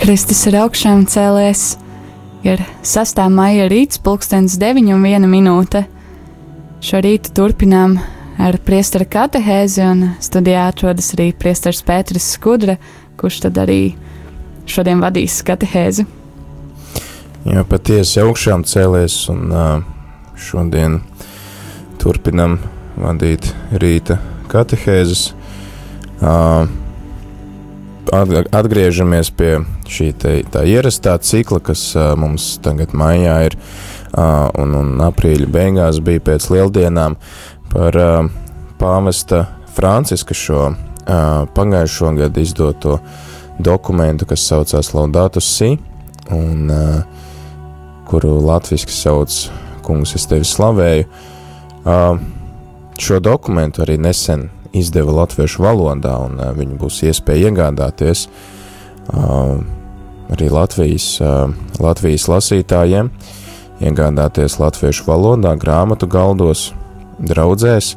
Kristus ir augšām cēlēs, ir 6. maija rīts, pulkstens 9 un 1 minūte. Šo rītu turpinām ar priestera katehēzi, un studijā atrodas arī priesteris Pēteris Skudra, kurš tad arī šodien vadīs katehēzi. Jā, patiesi augšām cēlēs, un šodien turpinam vadīt rīta katehēzes. Atgriežamies pie šī te, tā ierastā cikla, kas mums tagad maijā ir, un, un aprīļa beigās bija pēc lieldienām par pāvesta Franciska šo pagājušo gadu izdoto dokumentu, kas saucās Laudatus Si, un kuru latviski sauc Kungs, es tevi slavēju. Šo dokumentu arī nesen izdeva latviešu valodā, un uh, viņu būs iespēja iegādāties uh, arī Latvijas, uh, Latvijas lasītājiem, iegādāties latviešu valodā, grāmatu galdos, draudzēs,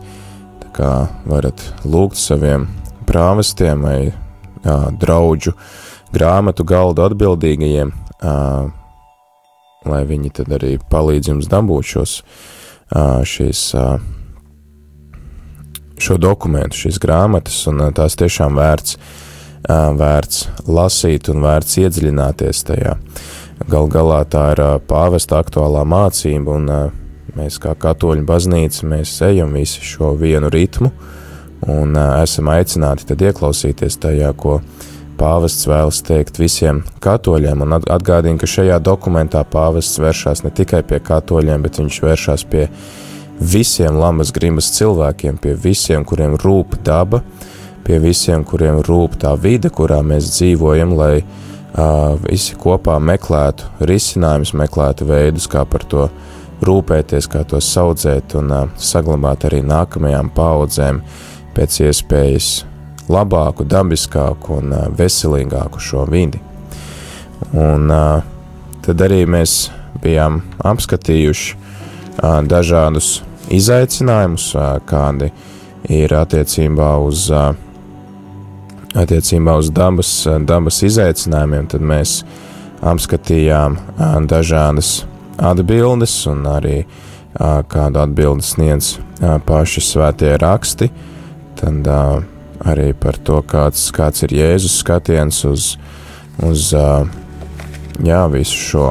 tā kā varat lūgt saviem prāvestiem vai uh, draudžu grāmatu galdu atbildīgajiem, uh, lai viņi tad arī palīdz jums dabūt šos, uh, šīs uh, šo dokumentu, šīs grāmatas, un tās tiešām vērts, vērts lasīt un vērts iedziļināties tajā. Gal galā tā ir pāvesta aktuālā mācība, un mēs kā katoļu baznīca, mēs ejam visi šo vienu ritmu, un esam aicināti tad ieklausīties tajā, ko pāvests vēlas teikt visiem katoļiem, un atgādina, ka šajā dokumentā pāvests vēršās ne tikai pie katoļiem, bet viņš vēršās pie visiem lamas grimas cilvēkiem, pie visiem, kuriem rūp daba, pie visiem, kuriem rūp tā vide, kurā mēs dzīvojam, lai uh, visi kopā meklētu risinājumus, meklētu veidus, kā par to rūpēties, kā to saudzēt un uh, saglabāt arī nākamajām paudzēm pēc iespējas labāku, dabiskāku un uh, veselīgāku šo vidi. Un uh, tad arī mēs bijām apskatījuši dažādus izaicinājumus, kādi ir attiecībā uz, attiecībā uz dabas, dabas izaicinājumiem, tad mēs apskatījām dažādas atbildes un arī kādu atbildi sniedz paši svētie raksti, tad arī par to, kāds, kāds ir Jēzus skatiens uz, uz jā, visu šo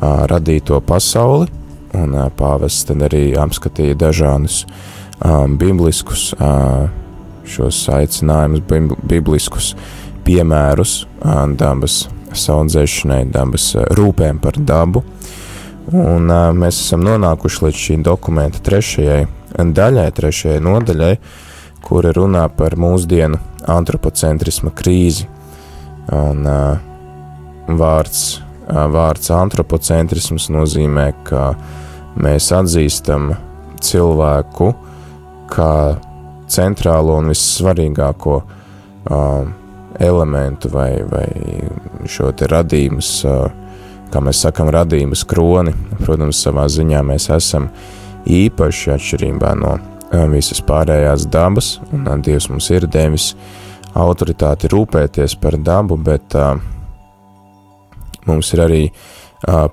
radīto pasauli, un pāvests tad arī apskatīja dažādus bibliskus šos aicinājumus, bibliskus piemērus dabas saudzēšanai, dabas rūpēm par dabu. Un mēs esam nonākuši līdz šī dokumenta trešajai daļai, trešajai nodaļai, kura runā par mūsdienu antropocentrisma krīzi. Un vārds vārds antropocentrisms nozīmē, ka mēs atzīstam cilvēku kā centrālo un vissvarīgāko uh, elementu vai, vai šo te radījumus, uh, kā mēs sakam, radījumus kroni. Protams, savā ziņā mēs esam īpaši atšķirībā no uh, visas pārējās dabas, un uh, Dievs mums ir devis autoritāti rūpēties par dabu, bet uh, mums ir arī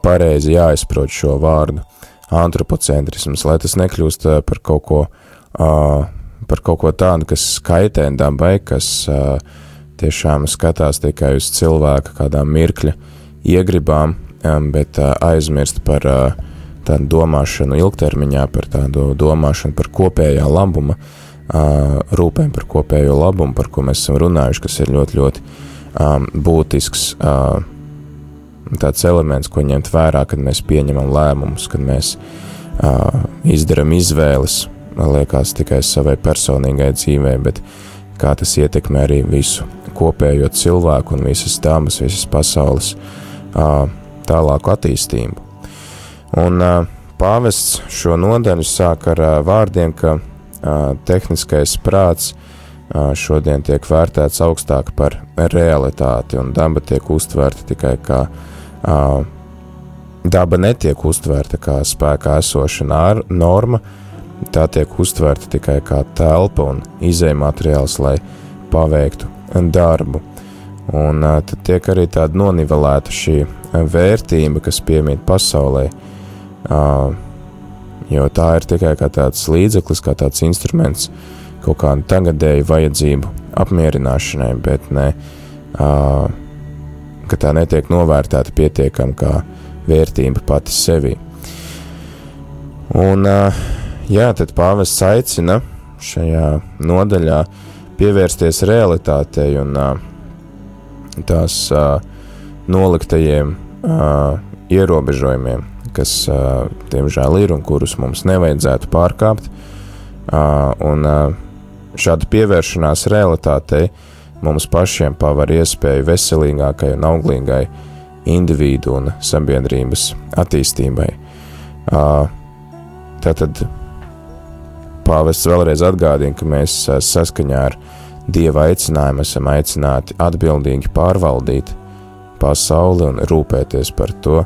pareizi jāizprot šo vārdu antropocentrisms, lai tas nekļūst par kaut ko, par kaut ko tādu, kas skaitē dabai, kas tiešām skatās tikai uz cilvēka kādām mirkļa iegribām, bet aizmirst par tādu domāšanu ilgtermiņā, par tādu domāšanu par kopējā labuma, rūpēm par kopējo labumu, par ko mēs esam runājuši, kas ir ļoti, ļoti būtisks tāds elements, ko ņemt vērā, kad mēs pieņemam lēmumus, kad mēs uh, izdarām izvēles, liekas tikai savai personīgai dzīvei, bet kā tas ietekmē arī visu kopējo cilvēku un visas dabas, visas pasaules uh, tālāku attīstību. Un uh, pāvests šo nodaļu sāk ar uh, vārdiem, ka uh, tehniskais prāts uh, šodien tiek vērtēts augstāk par realitāti, un daba tiek uztverta tikai kā uh, daba netiek uztvērta kā spēkā esoša norma, tā tiek uztvērta tikai kā telpa un izēja materiāls, lai paveiktu darbu. Un tad tiek arī tāda nonivelēta šī vērtība, kas piemīt pasaulē. Jo tā ir tikai kā tāds līdzeklis, kā tāds instruments kaut kādu tagadēju vajadzību apmierināšanai, bet ne, ka tā netiek novērtēta pietiekami kā vērtība pati sevi. Un, jā, tad pāvests aicina šajā nodaļā pievērsties realitātei un tās noliktajiem ierobežojumiem, kas, diemžēl, ir un kurus mums nevajadzētu pārkāpt. Un šāda pievēršanās realitātei mums pašiem paver iespēju veselīgākai un auglīgai individu un sabiedrības attīstībai. Tātad pāvests vēlreiz atgādina, ka mēs saskaņā ar Dieva aicinājumu esam aicināti atbildīgi pārvaldīt pasauli un rūpēties par to,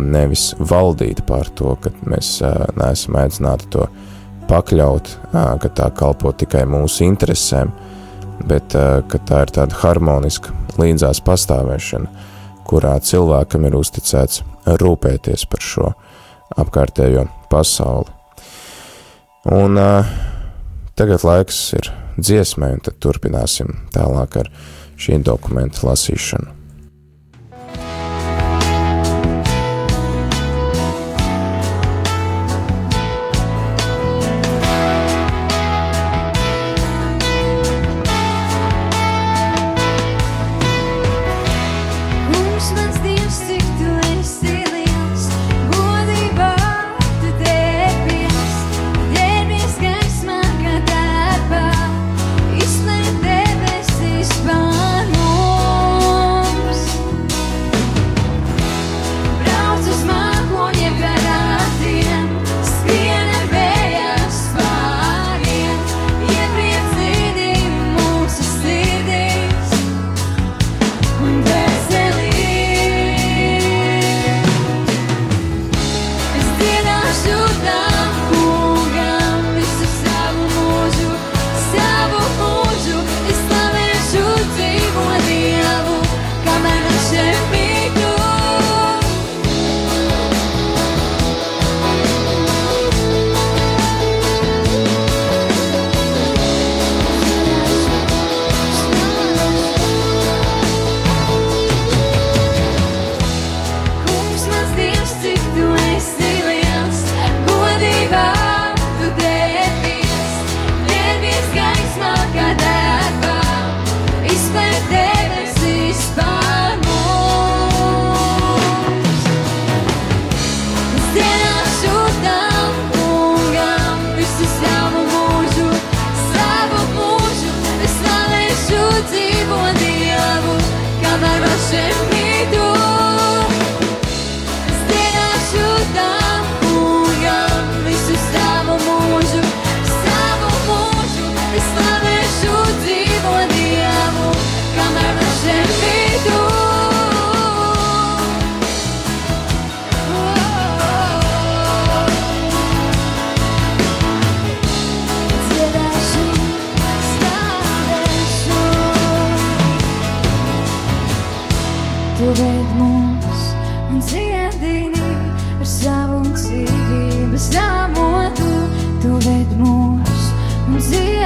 nevis valdīt pār to, ka mēs neesam aicināti to pakļaut, ka tā kalpo tikai mūsu interesēm, bet tā ir tāda harmoniska līdzās pastāvēšana, kurā cilvēkam ir uzticēts rūpēties par šo apkārtējo pasauli. Un uh, tagad laiks ir dziesmai, un tad turpināsim tālāk ar šī dokumenta lasīšanu.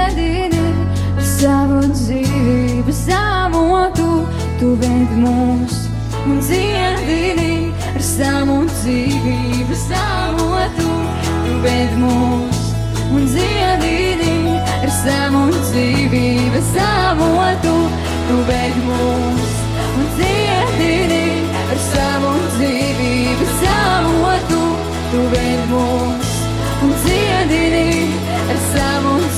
sēdini ar savu dzīvību, savu tu, tu ved mūs. Un dziedini ar savu dzīvību, savu tu, tu ved mūs. Un dziedini ar savu dzīvību, savu tu, tu ved mūs. Un dziedini ar savu dzīvību, savu tu, tu ved mūs. Un dziedini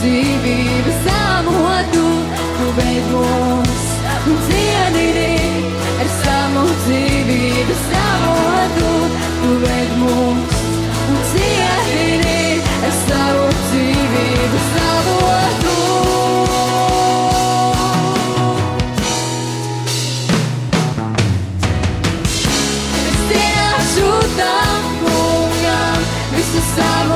dzīvības amotu, tu beidz mūs un cienīri ar savu dzīvības amotu, tu beidz mūs un cienīri ar savu dzīvības avotu. Es tiešām tam kungam visu savu.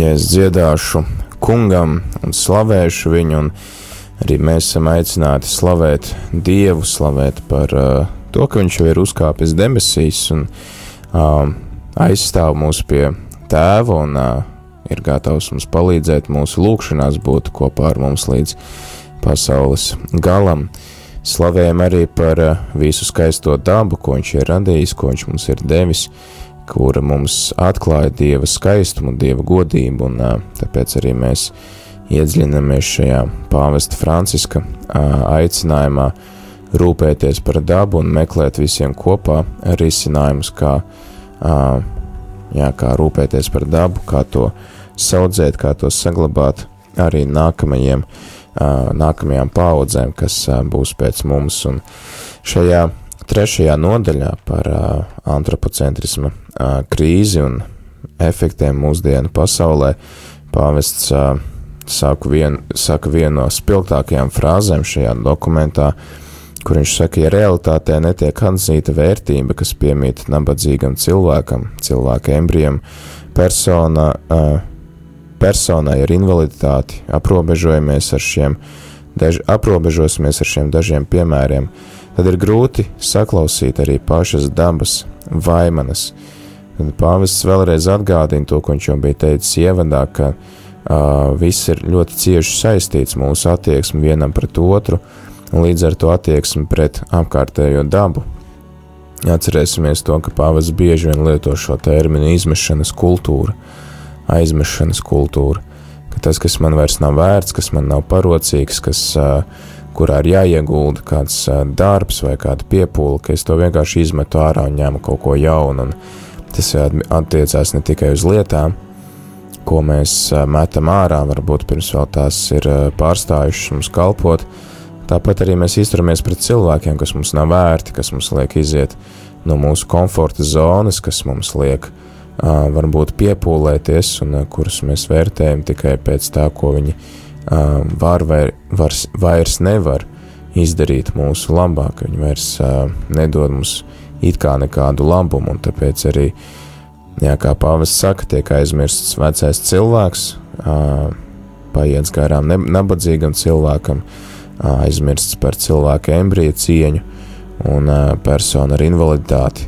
ja es dziedāšu kungam un slavēšu viņu, un arī mēs esam aicināti slavēt Dievu, slavēt par uh, to, ka viņš jau ir uzkāpis debesīs un uh, aizstāv mūs pie tēva un uh, ir gatavs mums palīdzēt mūsu lūgšanās būt kopā ar mums līdz pasaules galam. Slavējam arī par uh, visu skaisto dabu, ko viņš ir radījis, ko viņš mums ir devis. Uh, kura mums atklāja Dieva skaistumu, Dieva godību, un tāpēc arī mēs iedziļināmies šajā pāvesta Franciska aicinājumā rūpēties par dabu un meklēt visiem kopā risinājumus, kā, jā, kā rūpēties par dabu, kā to saudzēt, kā to saglabāt arī nākamajiem, nākamajām paudzēm, kas būs pēc mums. Un šajā trešajā nodaļā par uh, antropocentrisma uh, krīzi un efektiem mūsdienu pasaulē pāvests uh, saka, vien, vienu no spilgtākajām frāzēm šajā dokumentā, kur viņš saka, ja realitātē netiek atzīta vērtība, kas piemīt nabadzīgam cilvēkam, cilvēka embrijam, persona, uh, personai ar invaliditāti, aprobežojamies ar šiem, daž, aprobežosimies ar šiem dažiem piemēriem, uh, tad ir grūti saklausīt arī pašas dabas vaimanas. Pāvests vēlreiz atgādina to, ko viņš jau bija teicis ievadā, ka uh, viss ir ļoti cieši saistīts mūsu attieksmi vienam pret otru, un līdz ar to attieksmi pret apkārtējo dabu. Atcerēsimies to, ka pāvests bieži vien lieto šo terminu izmešanas kultūra, aizmešanas kultūra, ka tas, kas man vairs nav vērts, kas man nav parocīgs, kas uh, kurā ir jāiegulda kāds darbs vai kāda piepūle, ka es to vienkārši izmetu ārā un ņemu kaut ko jaunu. Un tas attiecās ne tikai uz lietām, ko mēs metam ārā, varbūt pirms vēl tās ir pārstājušas mums kalpot. Tāpat arī mēs izturamies pret cilvēkiem, kas mums nav vērti, kas mums liek iziet no mūsu komforta zonas, kas mums liek varbūt piepūlēties un kurus mēs vērtējam tikai pēc tā, ko viņi ir Um, var vai vairs, vairs nevar izdarīt mūsu labāk, viņi vairs uh, nedod mums it kā nekādu labumu, un tāpēc arī, jā, kā pāvests saka, tiek aizmirsts vecais cilvēks, uh, paiets garām nabadzīgam cilvēkam, uh, aizmirsts par cilvēka embriju cieņu un uh, personu ar invaliditāti,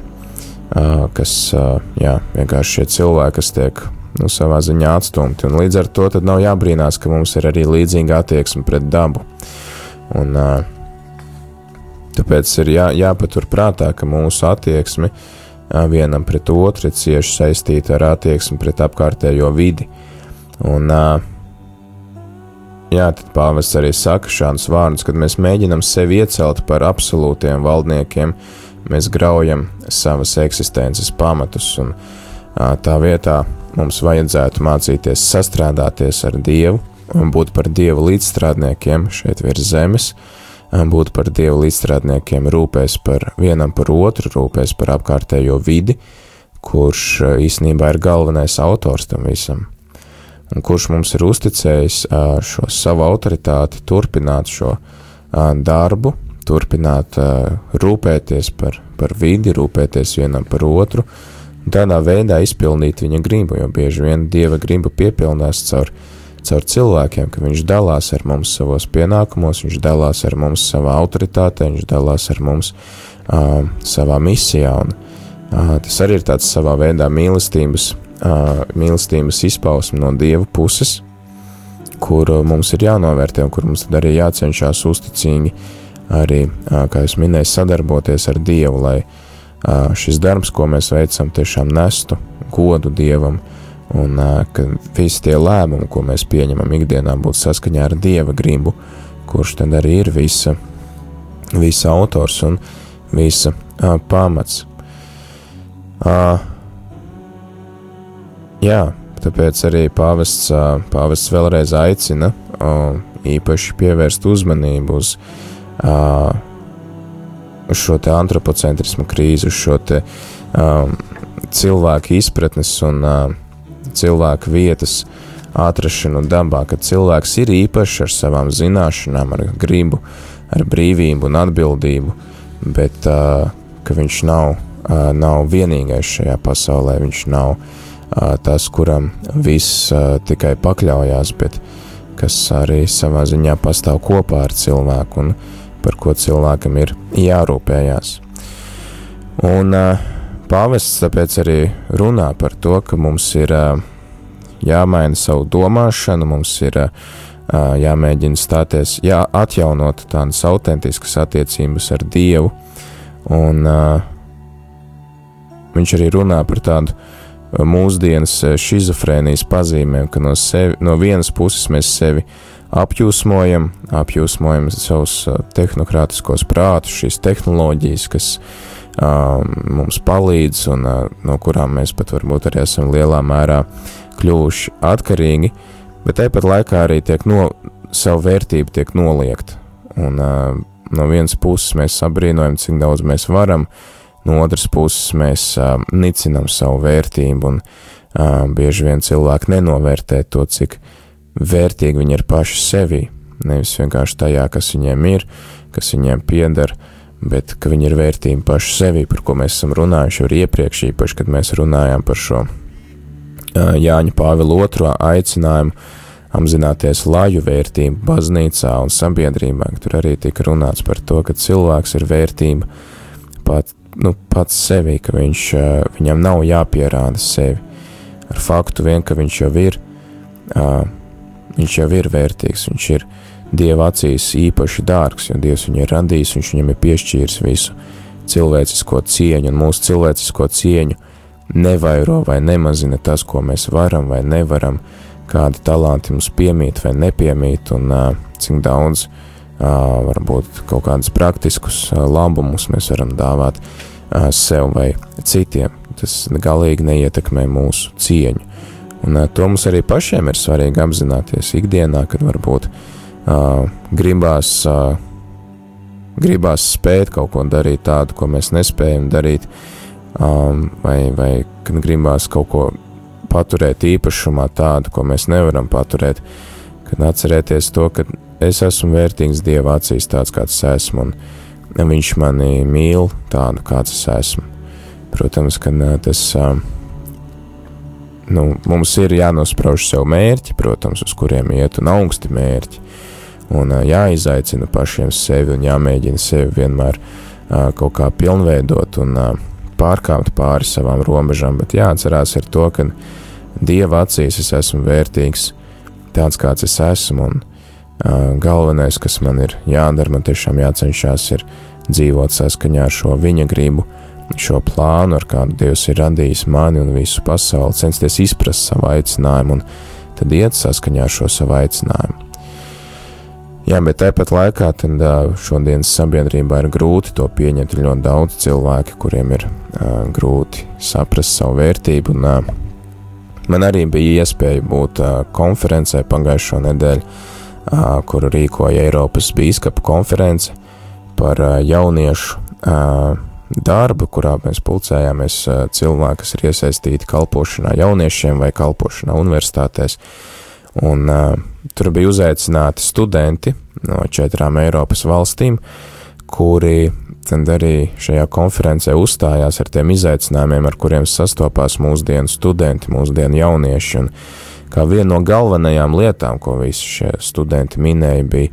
uh, kas, uh, jā, vienkārši šie cilvēki, kas tiek nu, savā ziņā atstumti. Un līdz ar to nav jābrīnās, ka mums ir arī līdzīga attieksme pret dabu. Un, tāpēc ir jā, jāpatur prātā, ka mūsu attieksme vienam pret otru ir cieši saistīta ar attieksmi pret apkārtējo vidi. Un, jā, tad pāvests arī saka šādus vārdus, kad mēs mēģinam sevi iecelt par absolūtiem valdniekiem, mēs graujam savas eksistences pamatus un tā vietā mums vajadzētu mācīties sastrādāties ar Dievu būt par Dieva līdzstrādniekiem šeit virs zemes, būt par Dieva līdzstrādniekiem, rūpēs par vienam par otru, rūpēs par apkārtējo vidi, kurš īsnībā ir galvenais autors tam visam, un kurš mums ir uzticējis šo savu autoritāti, turpināt šo darbu, turpināt rūpēties par, par vidi, rūpēties vienam par otru, tādā veidā izpildīt viņa gribu, jo bieži vien dieva griba piepildās caur, caur cilvēkiem, ka viņš dalās ar mums savos pienākumos, viņš dalās ar mums savā autoritātē, viņš dalās ar mums uh, savā misijā. Un, uh, tas arī ir tāds savā veidā mīlestības, uh, mīlestības izpausme no dieva puses, kur mums ir jānovērtē un kur mums arī jācenšas uzticīgi arī, uh, kā jūs minēju, sadarboties ar dievu, lai uh, šis darbs, ko mēs veicam, tiešām nestu godu Dievam, un ka visi tie lēmumi, ko mēs pieņemam ikdienā, būtu saskaņā ar Dieva gribu, kurš tad arī ir visa, visa autors un visa uh, pamats. Uh, jā, tāpēc arī pāvests, uh, pāvests vēlreiz aicina uh, īpaši pievērst uzmanību uz uh, uz šo antropocentrismu krīzi, uz šo te um, cilvēku izpratnes un uh, cilvēku vietas atrašanu dabā, ka cilvēks ir īpašs ar savām zināšanām, ar gribu, ar brīvību un atbildību, bet uh, ka viņš nav, uh, nav vienīgais šajā pasaulē, viņš nav uh, tas, kuram viss uh, tikai pakļaujās, bet kas arī savā ziņā pastāv kopā ar cilvēku. Un par ko cilvēkam ir jārūpējās. Un uh, pāvests tāpēc arī runā par to, ka mums ir uh, jāmaina savu domāšanu, mums ir uh, jāmēģina stāties, jā, atjaunot tādas autentiskas attiecības ar Dievu, un uh, viņš arī runā par tādu mūsdienas šizofrēnijas pazīmēm, ka no, sevi, no vienas puses mēs sevi apjūsmojam, apjūsmojam savus tehnokrātiskos prātus, šīs tehnoloģijas, kas uh, mums palīdz un uh, no kurām mēs pat varbūt arī esam lielā mērā kļuvuši atkarīgi, bet tāpat laikā arī tiek no, savu vērtību tiek noliegt. Un uh, no vienas puses mēs sabrīnojam, cik daudz mēs varam, no otras puses mēs uh, nicinam savu vērtību un uh, bieži vien cilvēki nenovērtē to, cik vērtīgi viņi ir paši sevi, nevis vienkārši tajā, kas viņiem ir, kas viņiem pieder, bet ka viņi ir vērtīgi paši sevi, par ko mēs esam runājuši arī iepriekš, īpaši, kad mēs runājām par šo Jāņa Pāvila II aicinājumu apzināties laju vērtību baznīcā un sabiedrībā. Tur arī tika runāts par to, ka cilvēks ir vērtība pat, nu, pats sevi, ka viņš, viņam nav jāpierāda sevi. Ar faktu vien, ka viņš jau ir, viņš jau ir vērtīgs, viņš ir Dieva acīs īpaši dārgs, jo Dievs viņu ir radījis, viņš viņam ir piešķīris visu cilvēcisko cieņu un mūsu cilvēcisko cieņu nevairo vai nemazina tas, ko mēs varam vai nevaram, kādi talanti mums piemīt vai nepiemīt, un uh, cik daudz uh, varbūt kaut kādus praktiskus uh, labumus mēs varam dāvāt uh, sev vai citiem. Tas galīgi neietekmē mūsu cieņu. Un uh, to mums arī pašiem ir svarīgi apzināties ikdienā, kad varbūt uh, gribās, uh, gribās spēt kaut ko darīt tādu, ko mēs nespējam darīt, uh, um, vai, vai kad gribās kaut ko paturēt īpašumā tādu, ko mēs nevaram paturēt, kad atcerēties to, ka es esmu vērtīgs Dieva acīs tāds, kāds es esmu, un viņš mani mīl tādu, kāds es esmu. Protams, ka tas, nu, mums ir jānosprauž sev mērķi, protams, uz kuriem iet un augsti mērķi, un jāizaicina pašiem sevi un jāmēģina sevi vienmēr kaut kā pilnveidot un pārkāpt pāri savām robežām, bet jāatcerās ir to, ka Dieva acīs es esmu vērtīgs, tāds kāds es esmu, un galvenais, kas man ir jādara, man tiešām jācenšas ir dzīvot saskaņā ar šo viņa gribu, šo plānu, ar kādu Dievs ir radījis mani un visu pasauli, censties izprast savu aicinājumu un tad iet saskaņā ar šo savu aicinājumu. Jā, bet tāpat laikā tad, šodienas sabiedrībā ir grūti to pieņemt. Ir ļoti daudz cilvēku, kuriem ir uh, grūti saprast savu vērtību. Un, uh, man arī bija iespēja būt uh, konferencē pagājušo nedēļu, uh, kuru rīkoja Eiropas Bīskapu konference par uh, jauniešu uh, darbu, kurā mēs pulcējāmies cilvēki, kas ir iesaistīti kalpošanā jauniešiem vai kalpošanā universitātēs. Un, uh, Tur bija uzaicināti studenti no četrām Eiropas valstīm, kuri tad arī šajā konferencē uzstājās ar tiem izaicinājumiem, ar kuriem sastopās mūsdienu studenti, mūsdienu jaunieši. Un kā viena no galvenajām lietām, ko visi šie studenti minēja, bija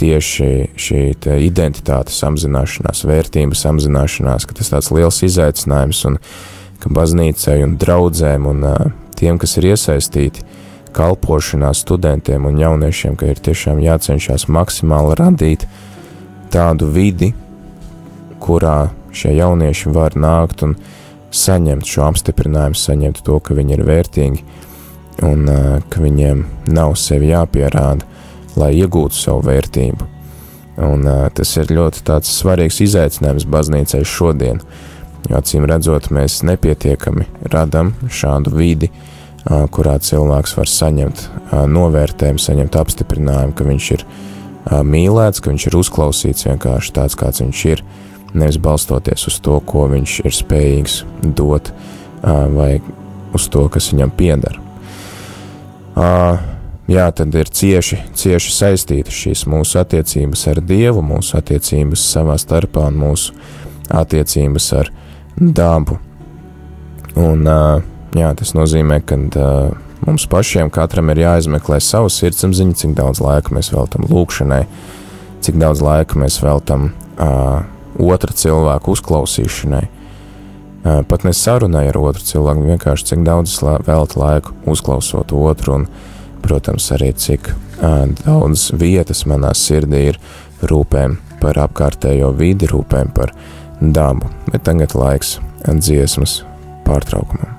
tieši šī identitātes apzināšanās, vērtības apzināšanās, ka tas tāds liels izaicinājums un ka baznīcai un draudzēm un tiem, kas ir iesaistīti, kalpošanā studentiem un jauniešiem, ka ir tiešām jācenšas maksimāli radīt tādu vidi, kurā šie jaunieši var nākt un saņemt šo apstiprinājumu, saņemt to, ka viņi ir vērtīgi un ka viņiem nav sevi jāpierāda, lai iegūtu savu vērtību. Un, uh, tas ir ļoti svarīgs izaicinājums baznīcai šodien, jo acīm redzot, mēs nepietiekami radam šādu vidi, uh, kurā cilvēks var saņemt novērtējumu, saņemt apstiprinājumu, ka viņš ir mīlēts, ka viņš ir uzklausīts vienkārši tāds, kāds viņš ir, nevis balstoties uz to, ko viņš ir spējīgs dot, vai uz to, kas viņam pieder. Jā, tad ir cieši, cieši saistītas šīs mūsu attiecības ar Dievu, mūsu attiecības savā starpā un mūsu attiecības ar dabu. Un, jā, tas nozīmē, ka mums pašiem katram ir jāizmeklē savu sirdsapziņu, cik daudz laika mēs veltam lūkšanai, cik daudz laika mēs veltam uh, otra cilvēka uzklausīšanai. Pat ne sarunai ar otru cilvēku, vienkārši cik daudz veltu laiku uzklausot otru, un, protams, arī cik daudz vietas manā sirdī ir rūpēm par apkārtējo vidi, rūpēm par dabu. Bet tagad laiks dziesmas pārtraukumam.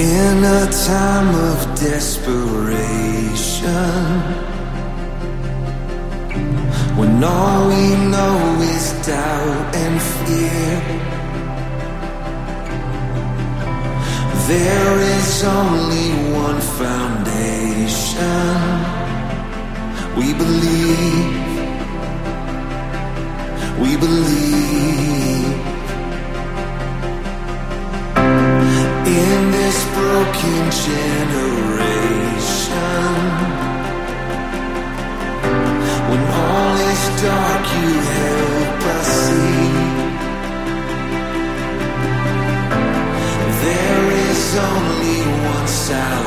In a time of desperation, when all we know is doubt and fear, there is only one foundation. We believe, we believe. in this broken generation. Dark, you help us see. There is only one salvation.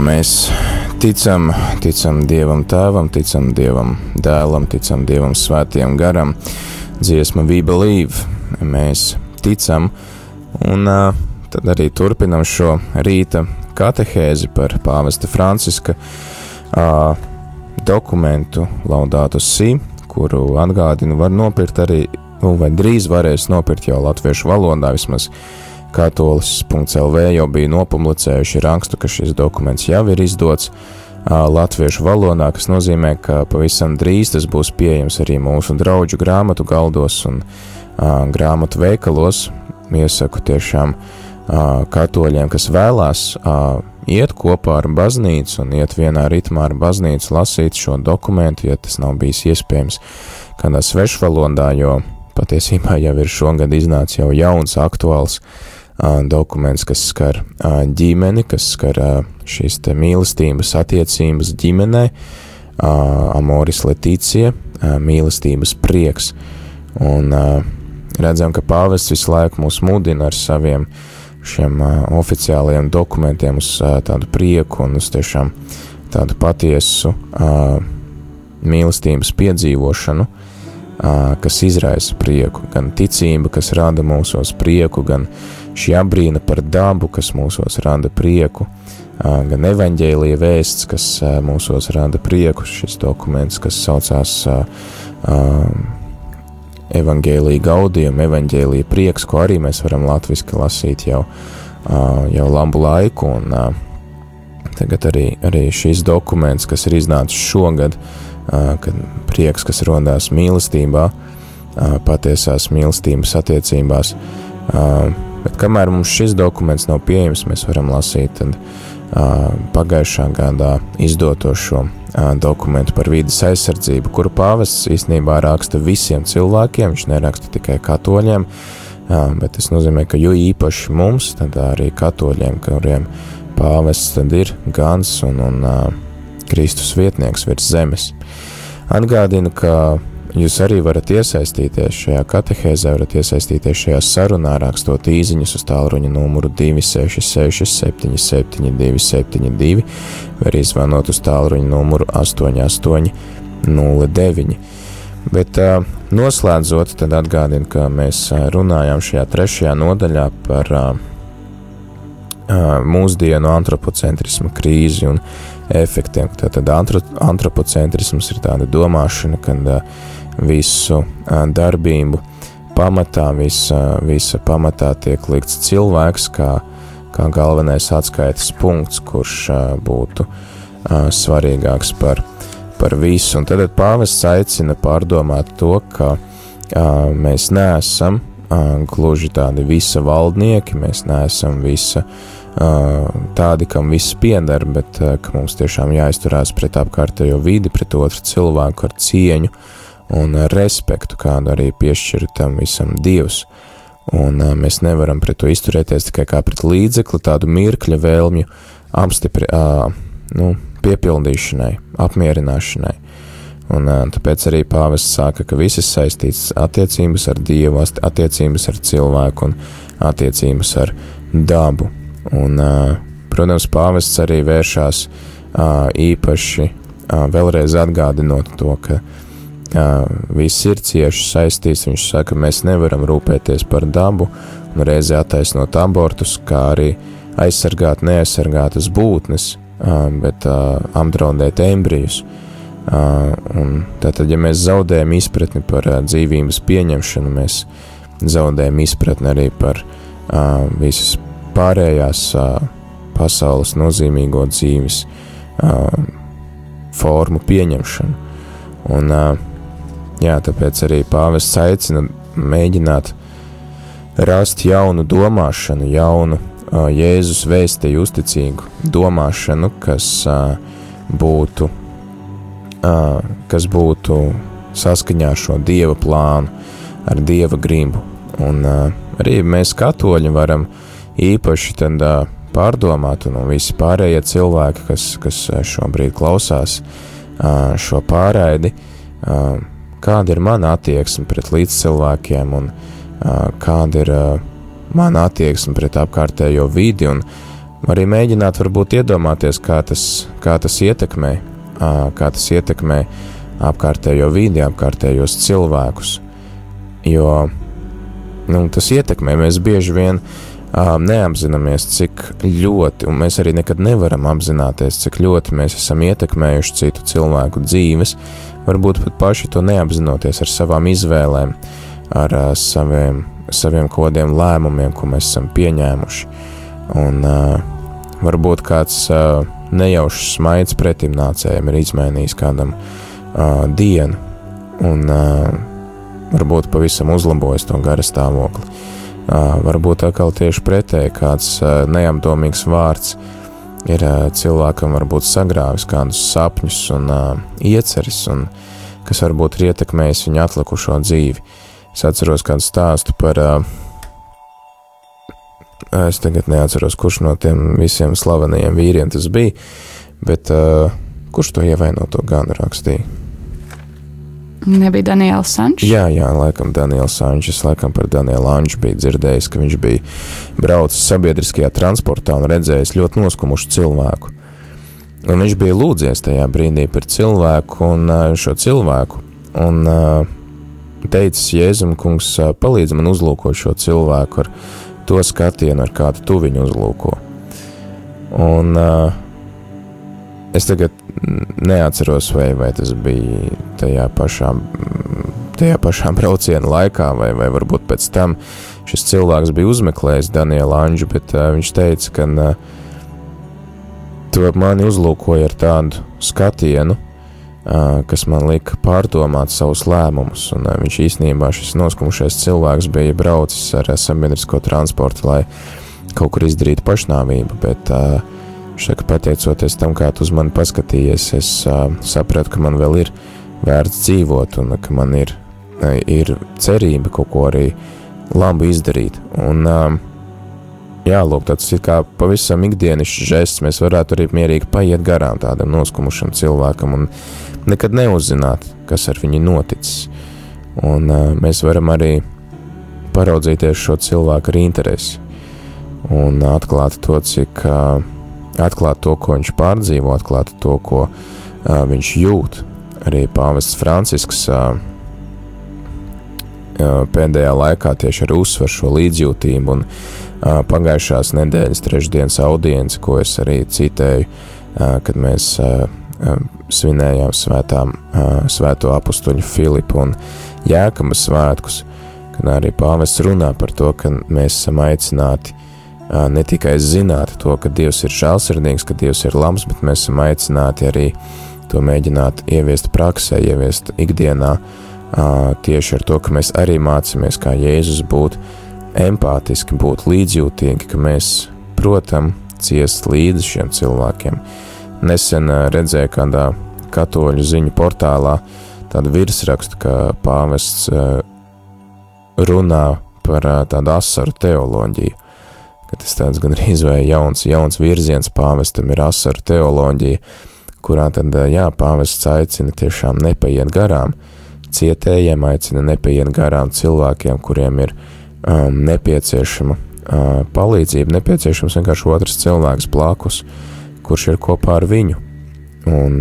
Mēs ticam, ticam Dievam Tēvam, ticam Dievam Dēlam, ticam Dievam Svētajam Garam, dziesma We Believe, mēs ticam, un tad arī turpinam šo rīta katehēzi par pāvesta Franciska dokumentu Laudātu Si, kuru atgādinu var nopirkt arī, nu, vai drīz varēs nopirkt jau latviešu valodā vismaz Katolis.lv jau bija nopublicējuši rakstu, ka šis dokuments jau ir izdots latviešu valodā, kas nozīmē, ka pavisam drīz tas būs pieejams arī mūsu draugu grāmatu galdos un grāmatu veikalos. Iesaku tiešām katoļiem, kas vēlās iet kopā ar baznīcu un iet vienā ritmā ar baznīcu, lasīt šo dokumentu, ja tas nav bijis iespējams kādā svešvalodā, jo patiesībā jau ir šogad iznācis jau jauns, aktuāls dokuments, kas skar ģimeni, kas skar šīs mīlestības attiecības ģimenē, amoris letīcija, mīlestības prieks. Un redzam, ka pāvests visu laiku mūs mudina ar saviem šiem oficiālajiem dokumentiem uz tādu prieku un uz tiešām tādu patiesu mīlestības piedzīvošanu, kas izraisa prieku, gan ticība, kas rada mūsos prieku, gan uh, šī apbrīna par dabu, kas mūsos rada prieku, gan evaņģēlīja vēsts, kas mūsos rada prieku, šis dokuments, kas saucās evaņģēlīja gaudījuma, evaņģēlīja prieks, ko arī mēs varam latviski lasīt jau, jau labu laiku, un tagad arī, arī šis dokuments, kas ir iznācis šogad, kad prieks, kas rodās mīlestībā, patiesās mīlestības attiecībās, Bet kamēr mums šis dokuments nav pieejams, mēs varam lasīt tad, uh, pagājušā gadā izdoto šo uh, dokumentu par vīdes aizsardzību, kuru pāvests īstenībā raksta visiem cilvēkiem, viņš neraksta tikai katoļiem, uh, bet tas nozīmē, ka jo īpaši mums, tad arī katoļiem, kuriem pāvests ir gans un, un uh, Kristus vietnieks virs zemes. Atgādinu, ka Jūs arī varat iesaistīties šajā katehēzē, varat iesaistīties šajā sarunā, rakstot īsiņus uz tālruņa numuru 266, 772, 72, vai arī zvanot uz tālruņa numuru 8809. Bet uh, noslēdzot, tad atgādinu, ka mēs runājām šajā trešajā nodaļā par uh, mūsdienu antropocentrismu krīzi un efektiem. Tātad antropocentrisms ir tāda domāšana, kad uh, visu darbību pamatā, visa, visa pamatā tiek likts cilvēks kā, kā galvenais atskaites punkts, kurš būtu svarīgāks par, par visu. Un tad pāvests aicina pārdomāt to, ka mēs neesam gluži tādi visa valdnieki, mēs neesam visa tādi, kam viss pieder, bet ka mums tiešām jāizturās pret apkārtējo vidi, pret otru cilvēku ar cieņu, un respektu, kādu arī piešķir tam visam Dievs. Un uh, mēs nevaram pret to izturēties tikai kā pret līdzekli, tādu mirkļa vēlmju apstipri, uh, nu, piepildīšanai, apmierināšanai. Un uh, tāpēc arī pāvests saka, ka visas saistītas attiecības ar Dievu, attiecības ar cilvēku un attiecības ar dabu. Un, uh, protams, pāvests arī vēršās uh, īpaši vēlreiz atgādinot to, ka viss ir cieši saistīts. Viņš saka, ka mēs nevaram rūpēties par dabu un reizē attaisnot abortus, kā arī aizsargāt neaizsargātas būtnes, bet apdraudēt embrijus. Tātad, ja mēs zaudējam izpratni par dzīvības pieņemšanu, mēs zaudējam izpratni arī par visas pārējās pasaules nozīmīgo dzīves formu pieņemšanu. Un uh, Jā, tāpēc arī pāvests aicina mēģināt rast jaunu domāšanu, jaunu uh, Jēzus vēstīju uzticīgu domāšanu, kas uh, būtu, uh, kas būtu saskaņā ar šo Dieva plānu, ar Dieva gribu. Un uh, arī mēs katoļi varam īpaši tad uh, pārdomāt, un visi pārējie cilvēki, kas, kas šobrīd klausās uh, šo pārraidi, uh, kāda ir mana attieksme pret līdzcilvēkiem un uh, kāda ir uh, mana attieksme pret apkārtējo vidi un arī mēģināt varbūt iedomāties, kā tas, kā tas ietekmē, kā tas ietekmē apkārtējo vidi, apkārtējos cilvēkus. Jo nu, tas ietekmē, mēs bieži vien neapzināmies, cik ļoti, un mēs arī nekad nevaram apzināties, cik ļoti mēs esam ietekmējuši citu cilvēku dzīves, varbūt pat paši to neapzinoties ar savām izvēlēm, ar saviem, saviem kodiem lēmumiem, ko mēs esam pieņēmuši. Un varbūt kāds nejaušs smaids pretim nācējiem ir izmainījis kādam dienu, un varbūt pavisam uzlabojis to gara stāvokli. Varbūt atkal tieši pretēji kāds neapdomīgs vārds ir cilvēkam varbūt sagrāvis kādus sapņus un ieceris, un kas varbūt ir ietekmējis viņa atlikušo dzīvi. Es atceros kādu stāstu par Es tagad neatceros, kurš no tiem visiem slavenajiem vīriem tas bija, bet uh, kurš to ievainoto ganu rakstīja? Nebija Daniels Sančs. Jā, jā, laikam Daniels Sančs. Laikam par Danielu Anču biju dzirdējis, ka viņš bija braucis sabiedriskajā transportā un redzējis ļoti noskumušu cilvēku. Un viņš bija lūdzies tajā brīdī par cilvēku un šo cilvēku. Un teicis, Jēzum, kungs, palīdz man uzlūkot šo cilvēku ar to skatienu, ar kādu tu viņu uzlūko. Un uh, es tagad neatceros, vai, vai tas bija tajā pašā, tajā pašā brauciena laikā, vai, vai varbūt pēc tam šis cilvēks bija uzmeklējis Danielu Anģu, bet uh, viņš teica, ka uh, tu mani uzlūkoji ar tādu skatienu, kas man lika pārdomāt savus lēmumus. Un viņš īstenībā šis noskumušais cilvēks bija braucis ar sabiedrisko transportu, lai kaut kur izdarītu pašnāvību, bet viņš saka, pateicoties tam, kā tu uz mani paskatījies, es sapratu, ka man vēl ir vērts dzīvot un ka man ir, ir cerība kaut ko arī labu izdarīt. Un, Jā, lūk, tāds ir kā pavisam ikdienišķs žests. Mēs varētu arī mierīgi paiet garām tādam noskumušam cilvēkam un nekad neuzzināt, kas ar viņu noticis. Un uh, mēs varam arī paraudzīties šo cilvēku ar interesi un atklāt to, cik uh, atklāt to, ko viņš pārdzīvo, atklāt to, ko uh, viņš jūt. Arī pāvests Francisks uh, pēdējā laikā tieši ar uzsver šo līdzjūtību un uh, pagājušās nedēļas trešdienas audienci, ko es arī citēju, uh, kad mēs uh, svinējām svētām, svēto apustuļu Filipu un Jēkama svētkus, kad arī pāvests runā par to, ka mēs esam aicināti ne tikai zināt to, ka Dievs ir žēlsirdīgs, ka Dievs ir labs, bet mēs esam aicināti arī to mēģināt ieviest praksē, ieviest ikdienā, tieši ar to, ka mēs arī mācāmies, kā Jēzus būt empātiski, būt līdzjūtīgi, ka mēs, protam, ciest līdzi šiem cilvēkiem, Nesen redzēju kādā katoļu ziņu portālā tādu virsrakstu, ka pāvests runā par tādu asaru teoloģiju. Ka tas tāds gan arī izvēja jauns, jauns virziens pāvestam ir asaru teoloģija, kurā tad, jā, pāvests aicina tiešām nepaiet garām cietējiem, aicina nepaiet garām cilvēkiem, kuriem ir um, nepieciešama uh, palīdzība, nepieciešams vienkārši otrs cilvēks blakus. Uh, kurš ir kopā ar viņu. Un,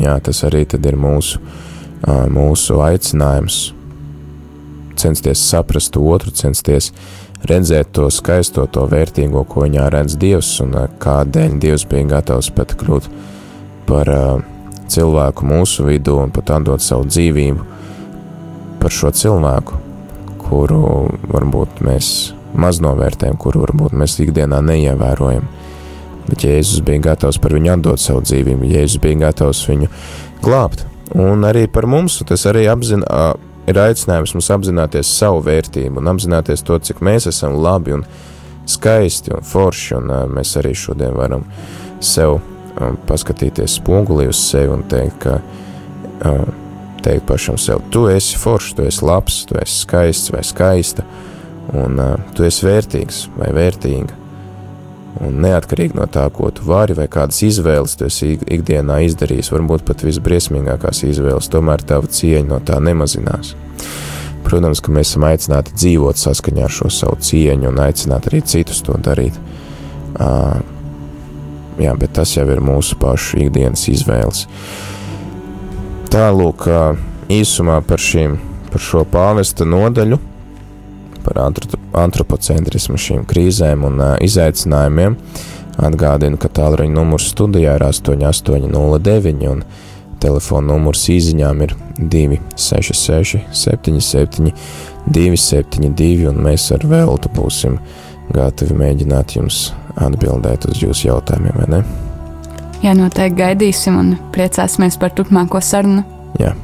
jā, tas arī ir mūsu, mūsu aicinājums censties saprast otru, censties redzēt to skaisto, to vērtīgo, ko viņā redz Dievs, un kādēļ Dievs bija gatavs pat kļūt par cilvēku mūsu vidū un pat atdot savu dzīvību par šo cilvēku, kuru varbūt mēs maz novērtējam, kuru varbūt mēs ikdienā neievērojam bet Jēzus bija gatavs par viņu atdot savu dzīvību, Jēzus bija gatavs viņu glābt. Un arī par mums tas arī apzina, ir aicinājums mums apzināties savu vērtību un apzināties to, cik mēs esam labi un skaisti un forši, un mēs arī šodien varam sev paskatīties spogulī uz sevi un teikt, ka teikt pašam sev, tu esi foršs, tu esi labs, tu esi skaists vai skaista, un tu esi vērtīgs vai vērtīga. Un neatkarīgi no tā, ko tu vari vai kādas izvēles tu esi ikdienā izdarījis, varbūt pat visbriesmīgākās izvēles, tomēr tava cieņa no tā nemazinās. Protams, ka mēs esam aicināti dzīvot saskaņā ar šo savu cieņu un aicināt arī citus to darīt. Uh, jā, bet tas jau ir mūsu pašu ikdienas izvēles. Tālūk, īsumā par, šīm, par šo pāvesta nodaļu, par antropocentrismu, šīm krīzēm un uh, izaicinājumiem. Atgādinu, ka tālruņa numurs studijā ir 8809 un telefona numurs īsiņām ir 266 77 272 un mēs ar veltu būsim gatavi mēģināt jums atbildēt uz jūsu jautājumiem, vai ne? Jā, noteikti gaidīsim un priecāsimies par turpmāko sarunu. Jā.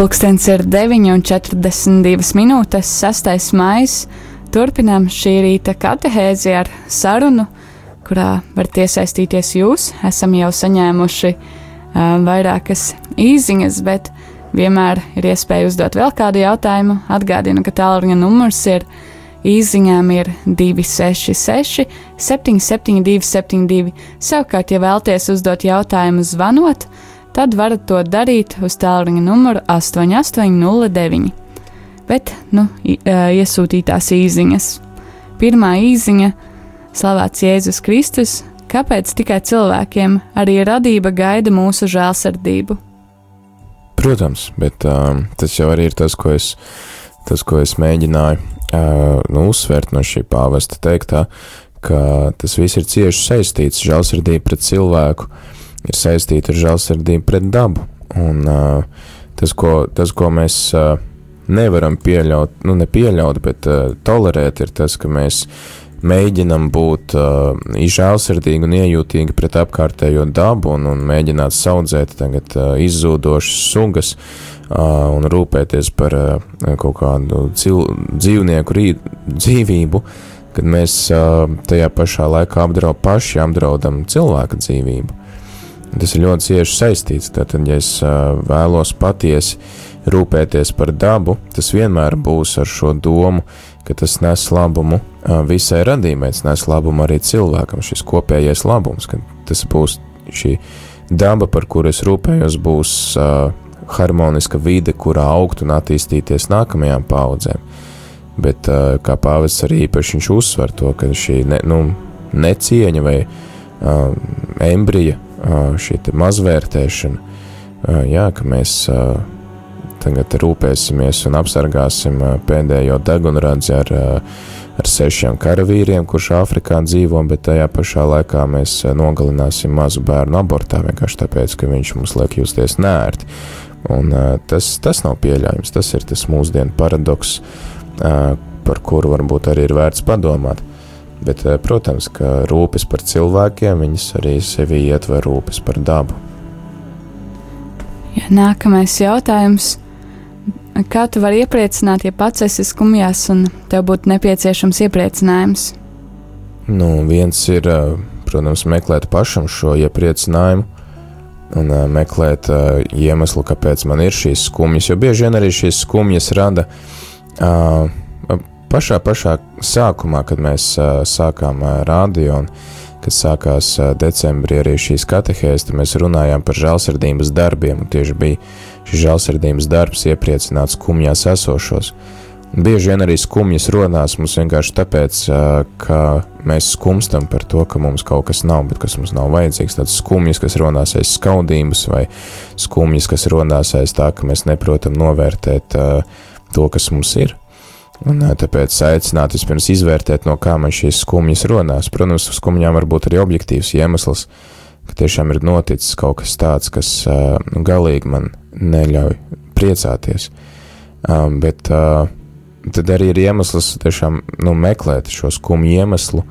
Pulkstenis ir 9,42 minūtes, 6. maija. Turpinām šī rīta katehēzi ar sarunu, kurā varat iesaistīties jūs. Esam jau saņēmuši uh, vairākas īsiņas, bet vienmēr ir iespēja uzdot vēl kādu jautājumu. Atgādinu, ka tālruņa numurs ir īsiņām ir 266, 772, 72. Savukārt, ja vēlaties uzdot jautājumu zvanot, tad varat to darīt uz tālruņa numuru 8809. Bet, nu, iesūtītās īsiņas. Pirmā īsiņa - Slavēts Jēzus Kristus, kāpēc tikai cilvēkiem arī radība gaida mūsu žēlsirdību? Protams, bet um, tas jau arī ir tas, ko es, tas, ko es mēģināju uh, nu, uzsvērt no šī pāvesta teiktā, ka tas viss ir cieši saistīts. Žēlsirdība pret cilvēku ir saistīta ar žēlsirdību pret dabu. Un uh, tas, ko, tas, ko mēs uh, nevaram pieļaut, nu, nepieļaut, bet uh, tolerēt, ir tas, ka mēs mēģinam būt uh, izžēlsirdīgi un iejūtīgi pret apkārtējo dabu un, un mēģināt saudzēt tagad uh, izzūdošas sugas uh, un rūpēties par uh, kaut kādu cil, dzīvnieku rīt, dzīvību, kad mēs uh, tajā pašā laikā apdraud, paši apdraudam cilvēka dzīvību. Tas ir ļoti cieši saistīts. Tātad, ja es vēlos patiesi rūpēties par dabu, tas vienmēr būs ar šo domu, ka tas nes labumu visai radījumai, tas nes labumu arī cilvēkam, šis kopējais labums, ka tas būs šī daba, par kuru es rūpējos, būs harmoniska vide, kurā augt un attīstīties nākamajām paudzēm. Bet, kā pāvests arī īpaši viņš uzsver to, ka šī ne, nu, necieņa vai uh, embrija šī mazvērtēšana, jā, ka mēs tagad rūpēsimies un apsargāsim pēdējo degunradzi ar, ar sešiem karavīriem, kurš Āfrikā dzīvo, bet tajā pašā laikā mēs nogalināsim mazu bērnu abortā vienkārši tāpēc, ka viņš mums liek justies nērti. Un tas, tas nav pieļaujams, tas ir tas mūsdienu paradoks, par kuru varbūt arī ir vērts padomāt. Bet, eh, protams, ka rūpes par cilvēkiem viņas arī sevi ietver rūpes par dabu. Ja, nākamais jautājums. Kā tu vari iepriecināt, ja pats esi skumjās un tev būtu nepieciešams iepriecinājums? Nu, viens ir, eh, protams, meklēt pašam šo iepriecinājumu un uh, meklēt iemeslu, kāpēc man ir šīs skumjas, jo bieži vien arī šīs skumjas rada uh, pašā, pašā sākumā, kad mēs sākām rādio un kad sākās decembrī arī šīs katehēs, tad mēs runājām par žēlsirdības darbiem, un tieši bija šis žēlsirdības darbs iepriecināt skumjās esošos. Bieži vien arī skumjas rodās mums vienkārši tāpēc, ka mēs skumstam par to, ka mums kaut kas nav, bet kas mums nav vajadzīgs. Tādas skumjas, kas rodās aiz skaudības, vai skumjas, kas rodās aiz tā, ka mēs neprotam novērtēt to, kas mums ir. Un tāpēc aicināt vispirms izvērtēt, no kā man šīs skumjas rodās. Protams, skumjām var būt arī objektīvs iemesls, ka tiešām ir noticis kaut kas tāds, kas nu, galīgi man neļauj priecāties. Um, bet uh, tad arī ir iemesls tiešām nu, meklēt šo skumju iemeslu,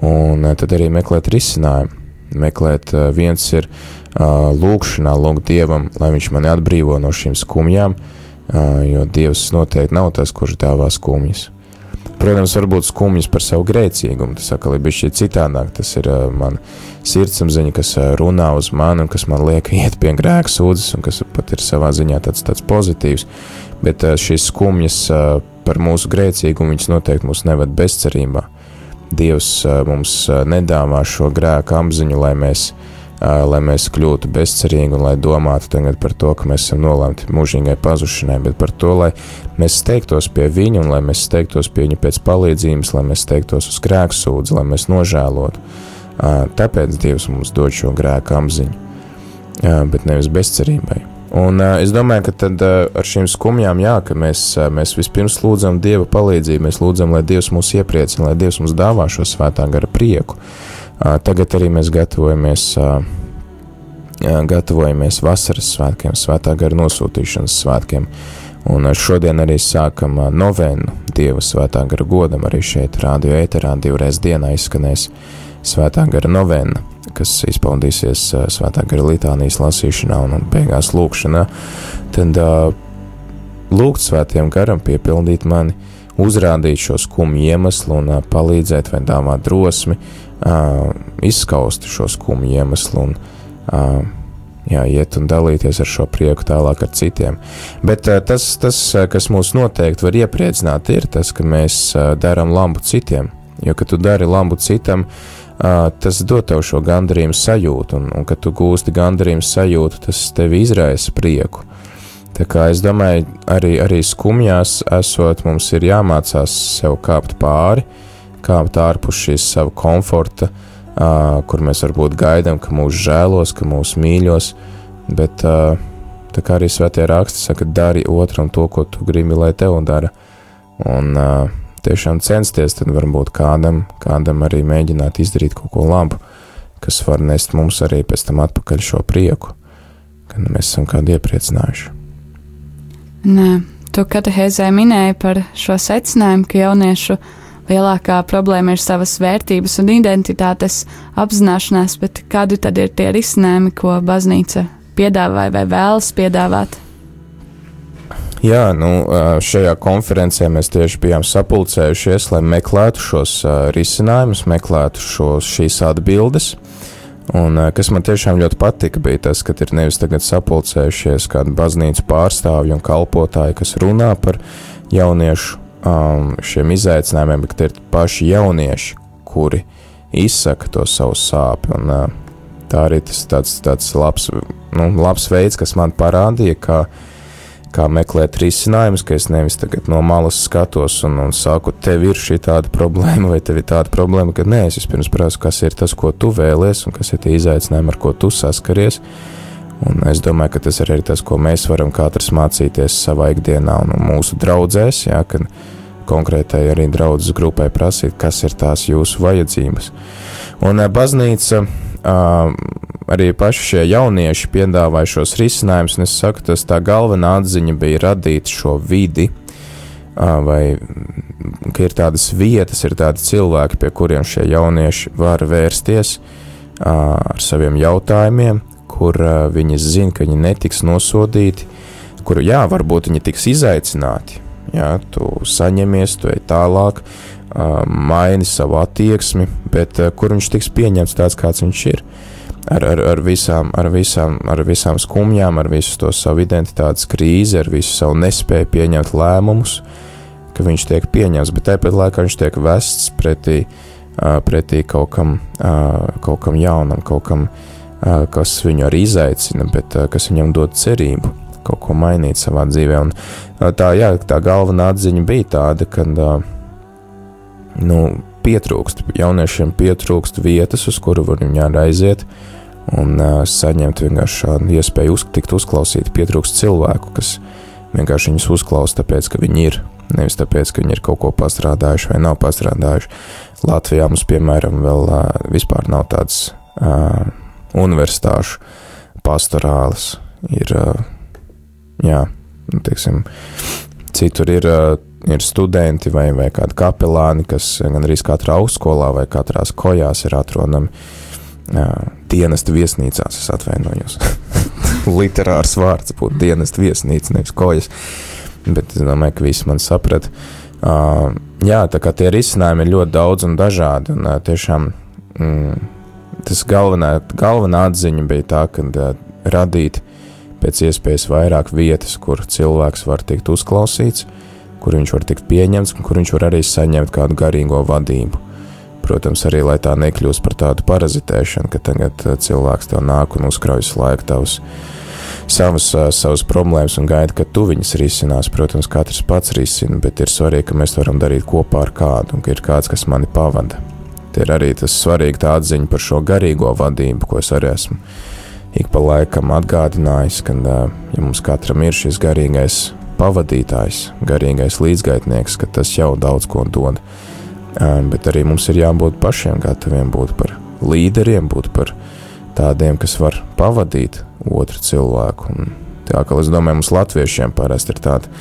un uh, tad arī meklēt risinājumu. Meklēt, uh, viens ir uh, lūkšanā, lūgt Dievam, lai Viņš mani atbrīvo no šīm skumjām, uh, jo Dievs noteikti nav tas, kurš dāvā skumjas. Protams, varbūt skumjas par savu grēcīgumu, tas atkal ir bijis citādāk, tas ir uh, man sirdsapziņa, kas runā uz mani un kas man liek iet pie grēka sūdzes un kas pat ir savā ziņā tāds, tāds pozitīvs, bet uh, šīs skumjas uh, par mūsu grēcīgumu, viņas noteikti mūs neved bezcerībā. Dievs uh, mums uh, nedāvā šo grēku apziņu, lai mēs uh, lai mēs kļūtu bezcerīgi un lai domātu tagad par to, ka mēs esam nolemti mūžīgai pazušanai, bet par to, lai mēs steigtos pie viņa un lai mēs steigtos pie viņa pēc palīdzības, lai mēs steigtos uz grēku sūdzi, lai mēs nožēlotu. Tāpēc Dievs mums dod šo grēku apziņu, bet nevis bezcerībai. Un uh, es domāju, ka tad uh, ar šīm skumjām, jā, ka mēs, uh, mēs vispirms lūdzam Dieva palīdzību, mēs lūdzam, lai Dievs mūs iepriecina, lai Dievs mums dāvā šo svētā gara prieku. Uh, Tagad arī mēs gatavojamies, gatavojamies vasaras svētkiem, svētā gara nosūtīšanas svētkiem. Un šodien arī sākam novenu Dieva svētā gara godam, arī šeit rādio ēterā divreiz dienā izskanēs svētā gara novena, kas izpaudīsies svētā gara litānijas lasīšanā un beigās lūkšanā, tad lūgt svētiem garam piepildīt mani, uzrādīt šo skumju iemeslu un palīdzēt vai dāvāt drosmi, izskaust šo skumju iemeslu un jā, iet un dalīties ar šo prieku tālāk ar citiem. Bet tas, tas, kas mūs noteikti var iepriecināt, ir tas, ka mēs darām labu citiem. Jo, kad tu dari labu citam, tas dod tev šo gandarījumu sajūtu, un, un kad tu gūsti gandarījumu sajūtu, tas tevi izraisa prieku. Tā kā es domāju, arī, arī skumjās esot, mums ir jāmācās sev kāpt pāri, kāpt ārpus šīs sava komforta, kur mēs varbūt gaidām, ka mūs žēlos, ka mūs mīļos, bet tā kā arī svētie raksti saka, dari otram to, ko tu gribi, lai tev dara. Un tiešām censties, tad varbūt kādam, kādam arī mēģināt izdarīt kaut ko labu, kas var nest mums arī pēc tam atpakaļ šo prieku, kad mēs esam kādu iepriecinājuši. Nē, tu katehēzē minēji par šo secinājumu, ka jauniešu lielākā problēma ir savas vērtības un identitātes apzināšanās, bet kādi tad ir tie risinājumi, ko baznīca piedāvāja vai vēlas piedāvāt? Jā, nu, šajā konferencē mēs tieši bijām sapulcējušies, lai meklētu šos risinājumus, meklētu šos, šīs atbildes. Un, kas man tiešām ļoti patika, bija tas, ka ir nevis tagad sapulcējušies kādi baznīcas pārstāvji un kalpotāji, kas runā par jauniešu um, šiem izaicinājumiem, bet ir paši jaunieši, kuri izsaka to savu sāpju. Un, uh, tā arī tas tāds, tāds labs, nu, labs veids, kas man parādīja, ka kā meklēt risinājumus, ka es nevis tagad no malas skatos un, un saku, tev ir šī tāda problēma, vai tev ir tāda problēma, ka nē, es vispirms prasu, kas ir tas, ko tu vēlies, un kas ir tie izaicinājumi, ar ko tu saskaries. Un es domāju, ka tas arī ir tas, ko mēs varam katrs mācīties savā ikdienā un mūsu draudzēs, jā, kad konkrētai arī draudzes grupai prasīt, kas ir tās jūsu vajadzības. Un baznīca arī paši šie jaunieši piedāvāja šos risinājumus, un es saku, tas tā galvenā atziņa bija radīt šo vidi, vai ka ir tādas vietas, ir tādi cilvēki, pie kuriem šie jaunieši var vērsties ar saviem jautājumiem, kur viņi zina, ka viņi netiks nosodīti, kur, jā, varbūt viņi tiks izaicināti, jā, tu saņemies, tu ej tālāk, maini savu attieksmi, bet kur viņš tiks pieņemts tāds, kāds viņš ir. Ar, ar, ar, visām, ar, visām, ar visām skumjām, ar visu to savu identitātes krīzi, ar visu savu nespēju pieņemt lēmumus, ka viņš tiek pieņemts, bet tāpat laikā viņš tiek vests pretī, pretī kaut, kam, kaut kam jaunam, kaut kam, kas viņu arī izaicina, bet kas viņam dod cerību kaut ko mainīt savā dzīvē. Un tā, jā, tā galvenā atziņa bija tāda, ka nu, pietrūkst, jauniešiem pietrūkst vietas, uz kuru var viņi aiziet un uh, saņemt vienkārši šādu iespēju uz, tikt uzklausīt. Pietrūkst cilvēku, kas vienkārši viņus uzklausa, tāpēc, ka viņi ir, nevis tāpēc, ka viņi ir kaut ko pastrādājuši vai nav pastrādājuši. Latvijā mums, piemēram, vēl uh, vispār nav tāds uh, universitāšu pastorālis. Ir, jā, nu, teiksim, citur ir ir studenti vai, vai kādi kapelāni, kas gan arī katrā augstskolā vai katrā kojās ir atrodami dienesta viesnīcās. Es atvainojos. Literārs vārds būtu dienesta viesnīca, nevis kojas. Bet es domāju, ka visi man saprata. Uh, jā, tā kā tie risinājumi ir ļoti daudz un dažādi. Un, uh, tiešām mm, tas galvenā, galvenā atziņa bija tā, ka uh, radīt pēc iespējas vairāk vietas, kur cilvēks var tikt uzklausīts, kur viņš var tikt pieņemts un kur viņš var arī saņemt kādu garīgo vadību. Protams, arī lai tā nekļūst par tādu parazitēšanu, ka tagad cilvēks tev nāk un uzkraujas laiku tavus savas, savas problēmas un gaida, ka tu viņas risinās. Protams, katrs pats risina, bet ir svarīgi, ka mēs to varam darīt kopā ar kādu un ka ir kāds, kas mani pavada. Tie ir arī tas svarīgi tā atziņa par šo garīgo vadību, ko es arī esmu ik pa laikam atgādinājis, ka, ja mums katram ir šis garīgais pavadītājs, garīgais līdzgaitnieks, ka tas jau daudz ko dod. Bet arī mums ir jābūt pašiem gataviem būt par līderiem, būt par tādiem, kas var pavadīt otru cilvēku. Un tā kā es domāju, mums latviešiem parasti ir tāda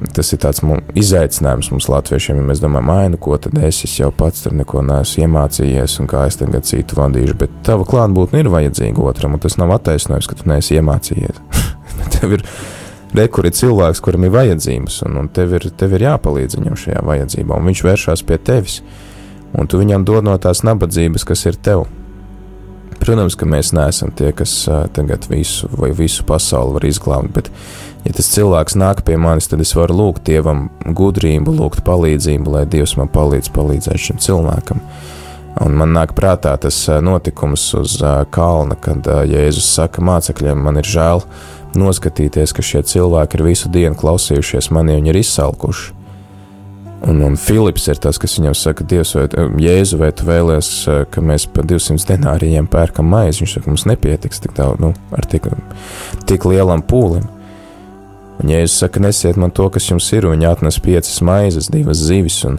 Tas ir tāds mums, izaicinājums mums, latviešiem, ja mēs domājam, ah, nu ko tad es, es jau pats tur neko neesmu iemācījies, un kā es tagad citu vadīšu. Bet tava klātbūtne ir vajadzīga otram, un tas nav attaisnojums, ka tu neesi iemācījies. tev ir rekur ir cilvēks, kuram ir vajadzības, un, un tev, ir, tev ir jāpalīdz viņam šajā vajadzībā, un viņš vēršas pie tevis, un tu viņam dod no tās nabadzības, kas ir tev. Protams, ka mēs neesam tie, kas tagad visu vai visu pasauli var izglābt, bet Ja tas cilvēks nāk pie manis, tad es varu lūgt Dievam gudrību, lūgt palīdzību, lai Dievs man palīdz palīdzēt šim cilvēkam. Un man nāk prātā tas notikums uz kalna, kad Jēzus saka mācekļiem, man ir žēl noskatīties, ka šie cilvēki ir visu dienu klausījušies mani, viņi ir izsalkuši. Un, un Filips ir tas, kas viņam saka, Dievs, vai Jēzu, vai tu vēlies, ka mēs par 200 denāriem pērkam maizi? Viņš saka, mums nepietiks tik daudz, nu, ar tik, tik lielam pūlim. Un Jēzus saka, nesiet man to, kas jums ir, un viņi atnes piecas maizes, divas zivis, un,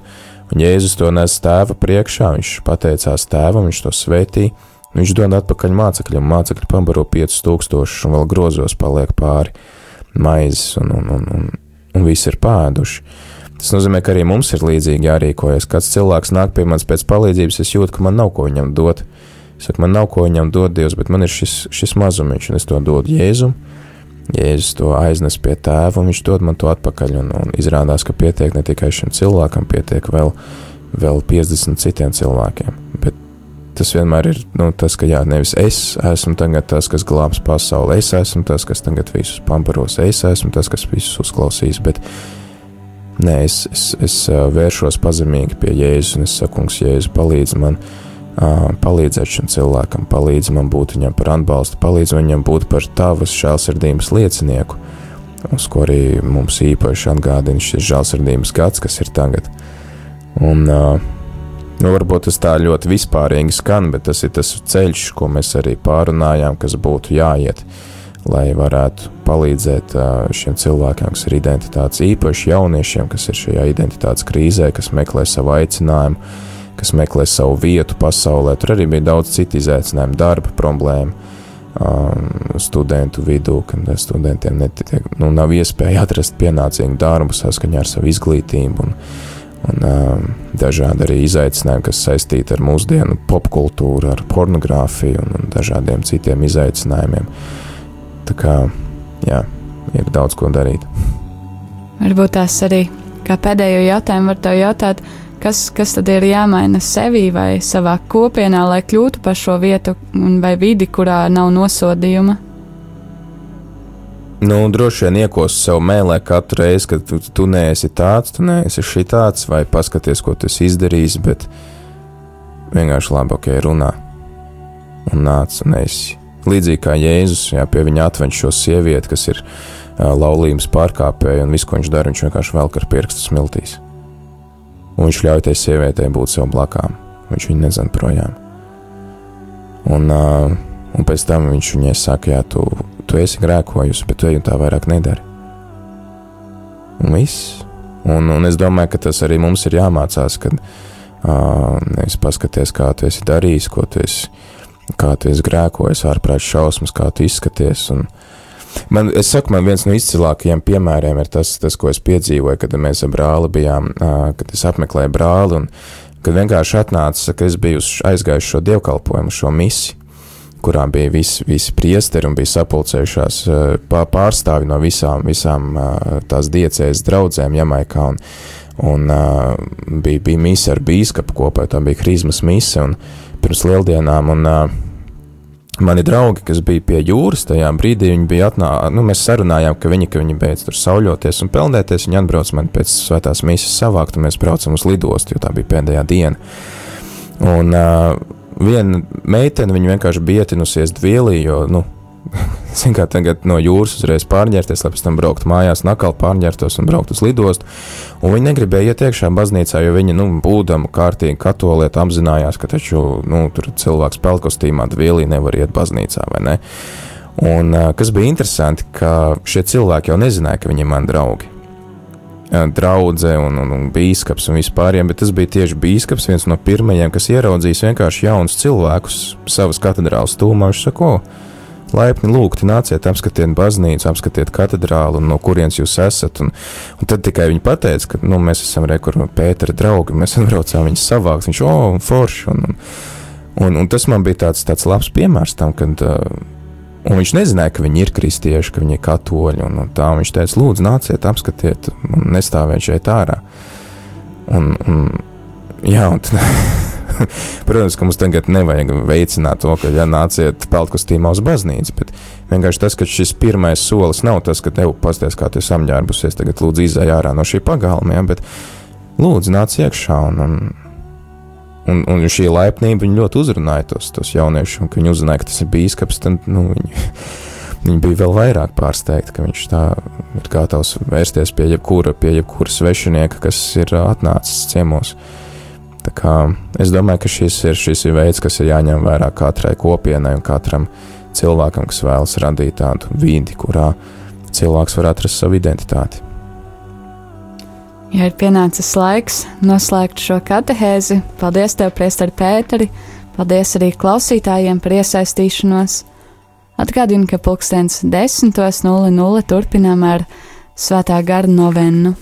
un Jēzus to nes tēva priekšā, viņš pateicās tēvam, viņš to svētīja, viņš dod atpakaļ mācekļiem, mācekļi pabaro 5000, un vēl grozos paliek pāri maizes, un, un, un, un, un visi ir pēduši. Tas nozīmē, ka arī mums ir līdzīgi jārīkojas. Kāds cilvēks nāk pie manis pēc palīdzības, es jūtu, ka man nav ko viņam dot. Es saku, man nav ko viņam dot Dievs, bet man ir šis, šis mazumiņš, un es to dodu Jēzum Jēzus to aiznes pie tēva, un viņš dod man to atpakaļ. Un, un izrādās, ka pietiek ne tikai šim cilvēkam, pietiek vēl, vēl 50 citiem cilvēkiem. Bet tas vienmēr ir nu, tas, ka jā, nevis es esmu tas, kas glābs pasauli, es esmu tas, kas tagad visus pamparos, es esmu tas, kas visus uzklausīs. Bet nē, es, es, es vēršos pazemīgi pie Jēzus, un es saku, Kungs, Jēzus, palīdz man! Palīdzēt šim cilvēkam, palīdz man būt viņam par atbalstu, palīdz viņam būt par tavas žēlsirdības liecinieku, uz ko arī mums īpaši atgādina šis žēlsirdības gads, kas ir tagad. Un, nu, varbūt tas tā ļoti vispārīgi skan, bet tas ir tas ceļš, ko mēs arī pārunājām, kas būtu jāiet, lai varētu palīdzēt šiem cilvēkiem, kas ir identitātes īpaši jauniešiem, kas ir šajā identitātes krīzē, kas meklē savu aicinājumu kas meklē savu vietu pasaulē. Tur arī bija daudz citu izaicinājumu, darba problēmu. Um, studentu vidū, kad studentiem netiek, nu, nav iespēja atrast pienācīgu darbu saskaņā ar savu izglītību, un, un um, dažādi arī izaicinājumi, kas saistīti ar mūsdienu popkultūru, ar pornogrāfiju un, un dažādiem citiem izaicinājumiem. Tā kā, jā, ir daudz ko darīt. Varbūt tās arī, kā pēdējo jautājumu var tev jautāt, kas, kas tad ir jāmaina sevī vai savā kopienā, lai kļūtu par šo vietu vai vidi, kurā nav nosodījuma? Nu, droši vien iekost sev mēlē katru reizi, kad tu, tu neesi tāds, tu neesi šī tāds, vai paskaties, ko tu esi izdarījis, bet vienkārši labi, ok, runā un nāc un esi. Līdzīgi kā Jēzus, jā, pie viņa atveņš šo sievieti, kas ir uh, laulības pārkāpēja, un viss, ko viņš dara, viņš vienkārši velk ar pirkstu smiltīs un viņš ļauj tai sievietei būt sev blakām. Viņš viņu nezina projām. Un, uh, un pēc tam viņš viņai saka, jā, tu, tu esi grēkojusi, bet tu eju tā vairāk nedari. Un viss. Un, un es domāju, ka tas arī mums ir jāmācās, kad uh, nevis paskaties, kā tu esi darījis, ko tu esi, kā tu esi grēkojis, ārprāt šausmas, kā tu izskaties. Un, uh, Man, es saku, man viens no izcilākajiem piemēriem ir tas, tas, ko es piedzīvoju, kad mēs ar brāli bijām, kad es apmeklēju brāli, un kad vienkārši atnāca, ka es biju aizgājis šo dievkalpojumu, šo misiju, kurā bija visi, visi priesteri un bija sapulcējušās pārstāvi no visām, visām tās diecējas draudzēm Jamaikā, un, un bija, bija mise ar bīskapu kopā, tā bija Krīzmas mise, un pirms lieldienām, un Mani draugi, kas bija pie jūras tajā brīdī, viņi bija atnākuši. Nu, mēs sarunājām, ka viņi, ka viņi beidz tur sauļoties un peldēties. Viņi atbrauc man pēc svētās misijas savākt, un mēs braucam uz lidostu, jo tā bija pēdējā diena. Un uh, viena meitene, viņa vienkārši bija ietinusies dvielī, jo, nu, Ziniet, kā tagad no jūras uzreiz pārģērties, lai pēc tam brauktu mājās, nakal pārģērtos un braukt uz lidostu. Un viņi negribēja iet iekšā baznīcā, jo viņi, nu, būdami kārtīgi katolieti, apzinājās, ka taču, nu, tur cilvēks pelkostīmā dvielī nevar iet baznīcā, vai ne? Un kas bija interesanti, ka šie cilvēki jau nezināja, ka viņi ir mani draugi. Draudzē un, un, un biskups un vispārējiem, bet tas bija tieši biskups, viens no pirmajiem, kas ieraudzījis vienkārši jaunus cilvēkus savas katedrālas tūmā. Viņš saka, laipni lūgti, nāciet, apskatiet baznīcu, apskatiet katedrālu, no kurienes jūs esat. Un, un tad tikai viņi pateica, ka nu, mēs esam rekurbi Pētera draugi, mēs atbraucām viņus savākt. Viņš, o, oh, forši. Un, un, un, un tas man bija tāds, tāds labs piemērs tam, kad. Uh, Un viņš nezināja, ka viņi ir kristieši, ka viņi ir katoļi. Un, un tā viņš teica, lūdzu, nāciet, apskatiet, un nestāviet šeit ārā. Un, un, jā, un tad, Protams, ka mums tagad nevajag veicināt to, ka, ja nāciet peltkostīmā uz baznīcu, bet vienkārši tas, ka šis pirmais solis nav tas, ka tev pasties, kā tu esi apģērbusies, tagad lūdzu izēj ārā no šī pagalma, ja, bet lūdzu nāc iekšā un, un, un, un šī laipnība ļoti uzrunāja tos, tos jauniešus, un ka viņi uzzināja, ka tas ir bīskaps, tad, nu, viņi, viņi bija vēl vairāk pārsteigti, ka viņš tā ir gatavs vērsties pie jebkura, pie jebkura svešinieka, kas ir atnācis ciemos. Es domāju, ka šis ir, šis ir veids, kas ir jāņem vērā katrai kopienai un katram cilvēkam, kas vēlas radīt tādu vidi, kurā cilvēks var atrast savu identitāti. Ja ir pienācis laiks noslēgt šo katehēzi, paldies tev, Priesteri Pēteri, paldies arī klausītājiem par iesaistīšanos. Atgādinu, ka pulkstens 10.00 turpinām ar Svētā gara novennu.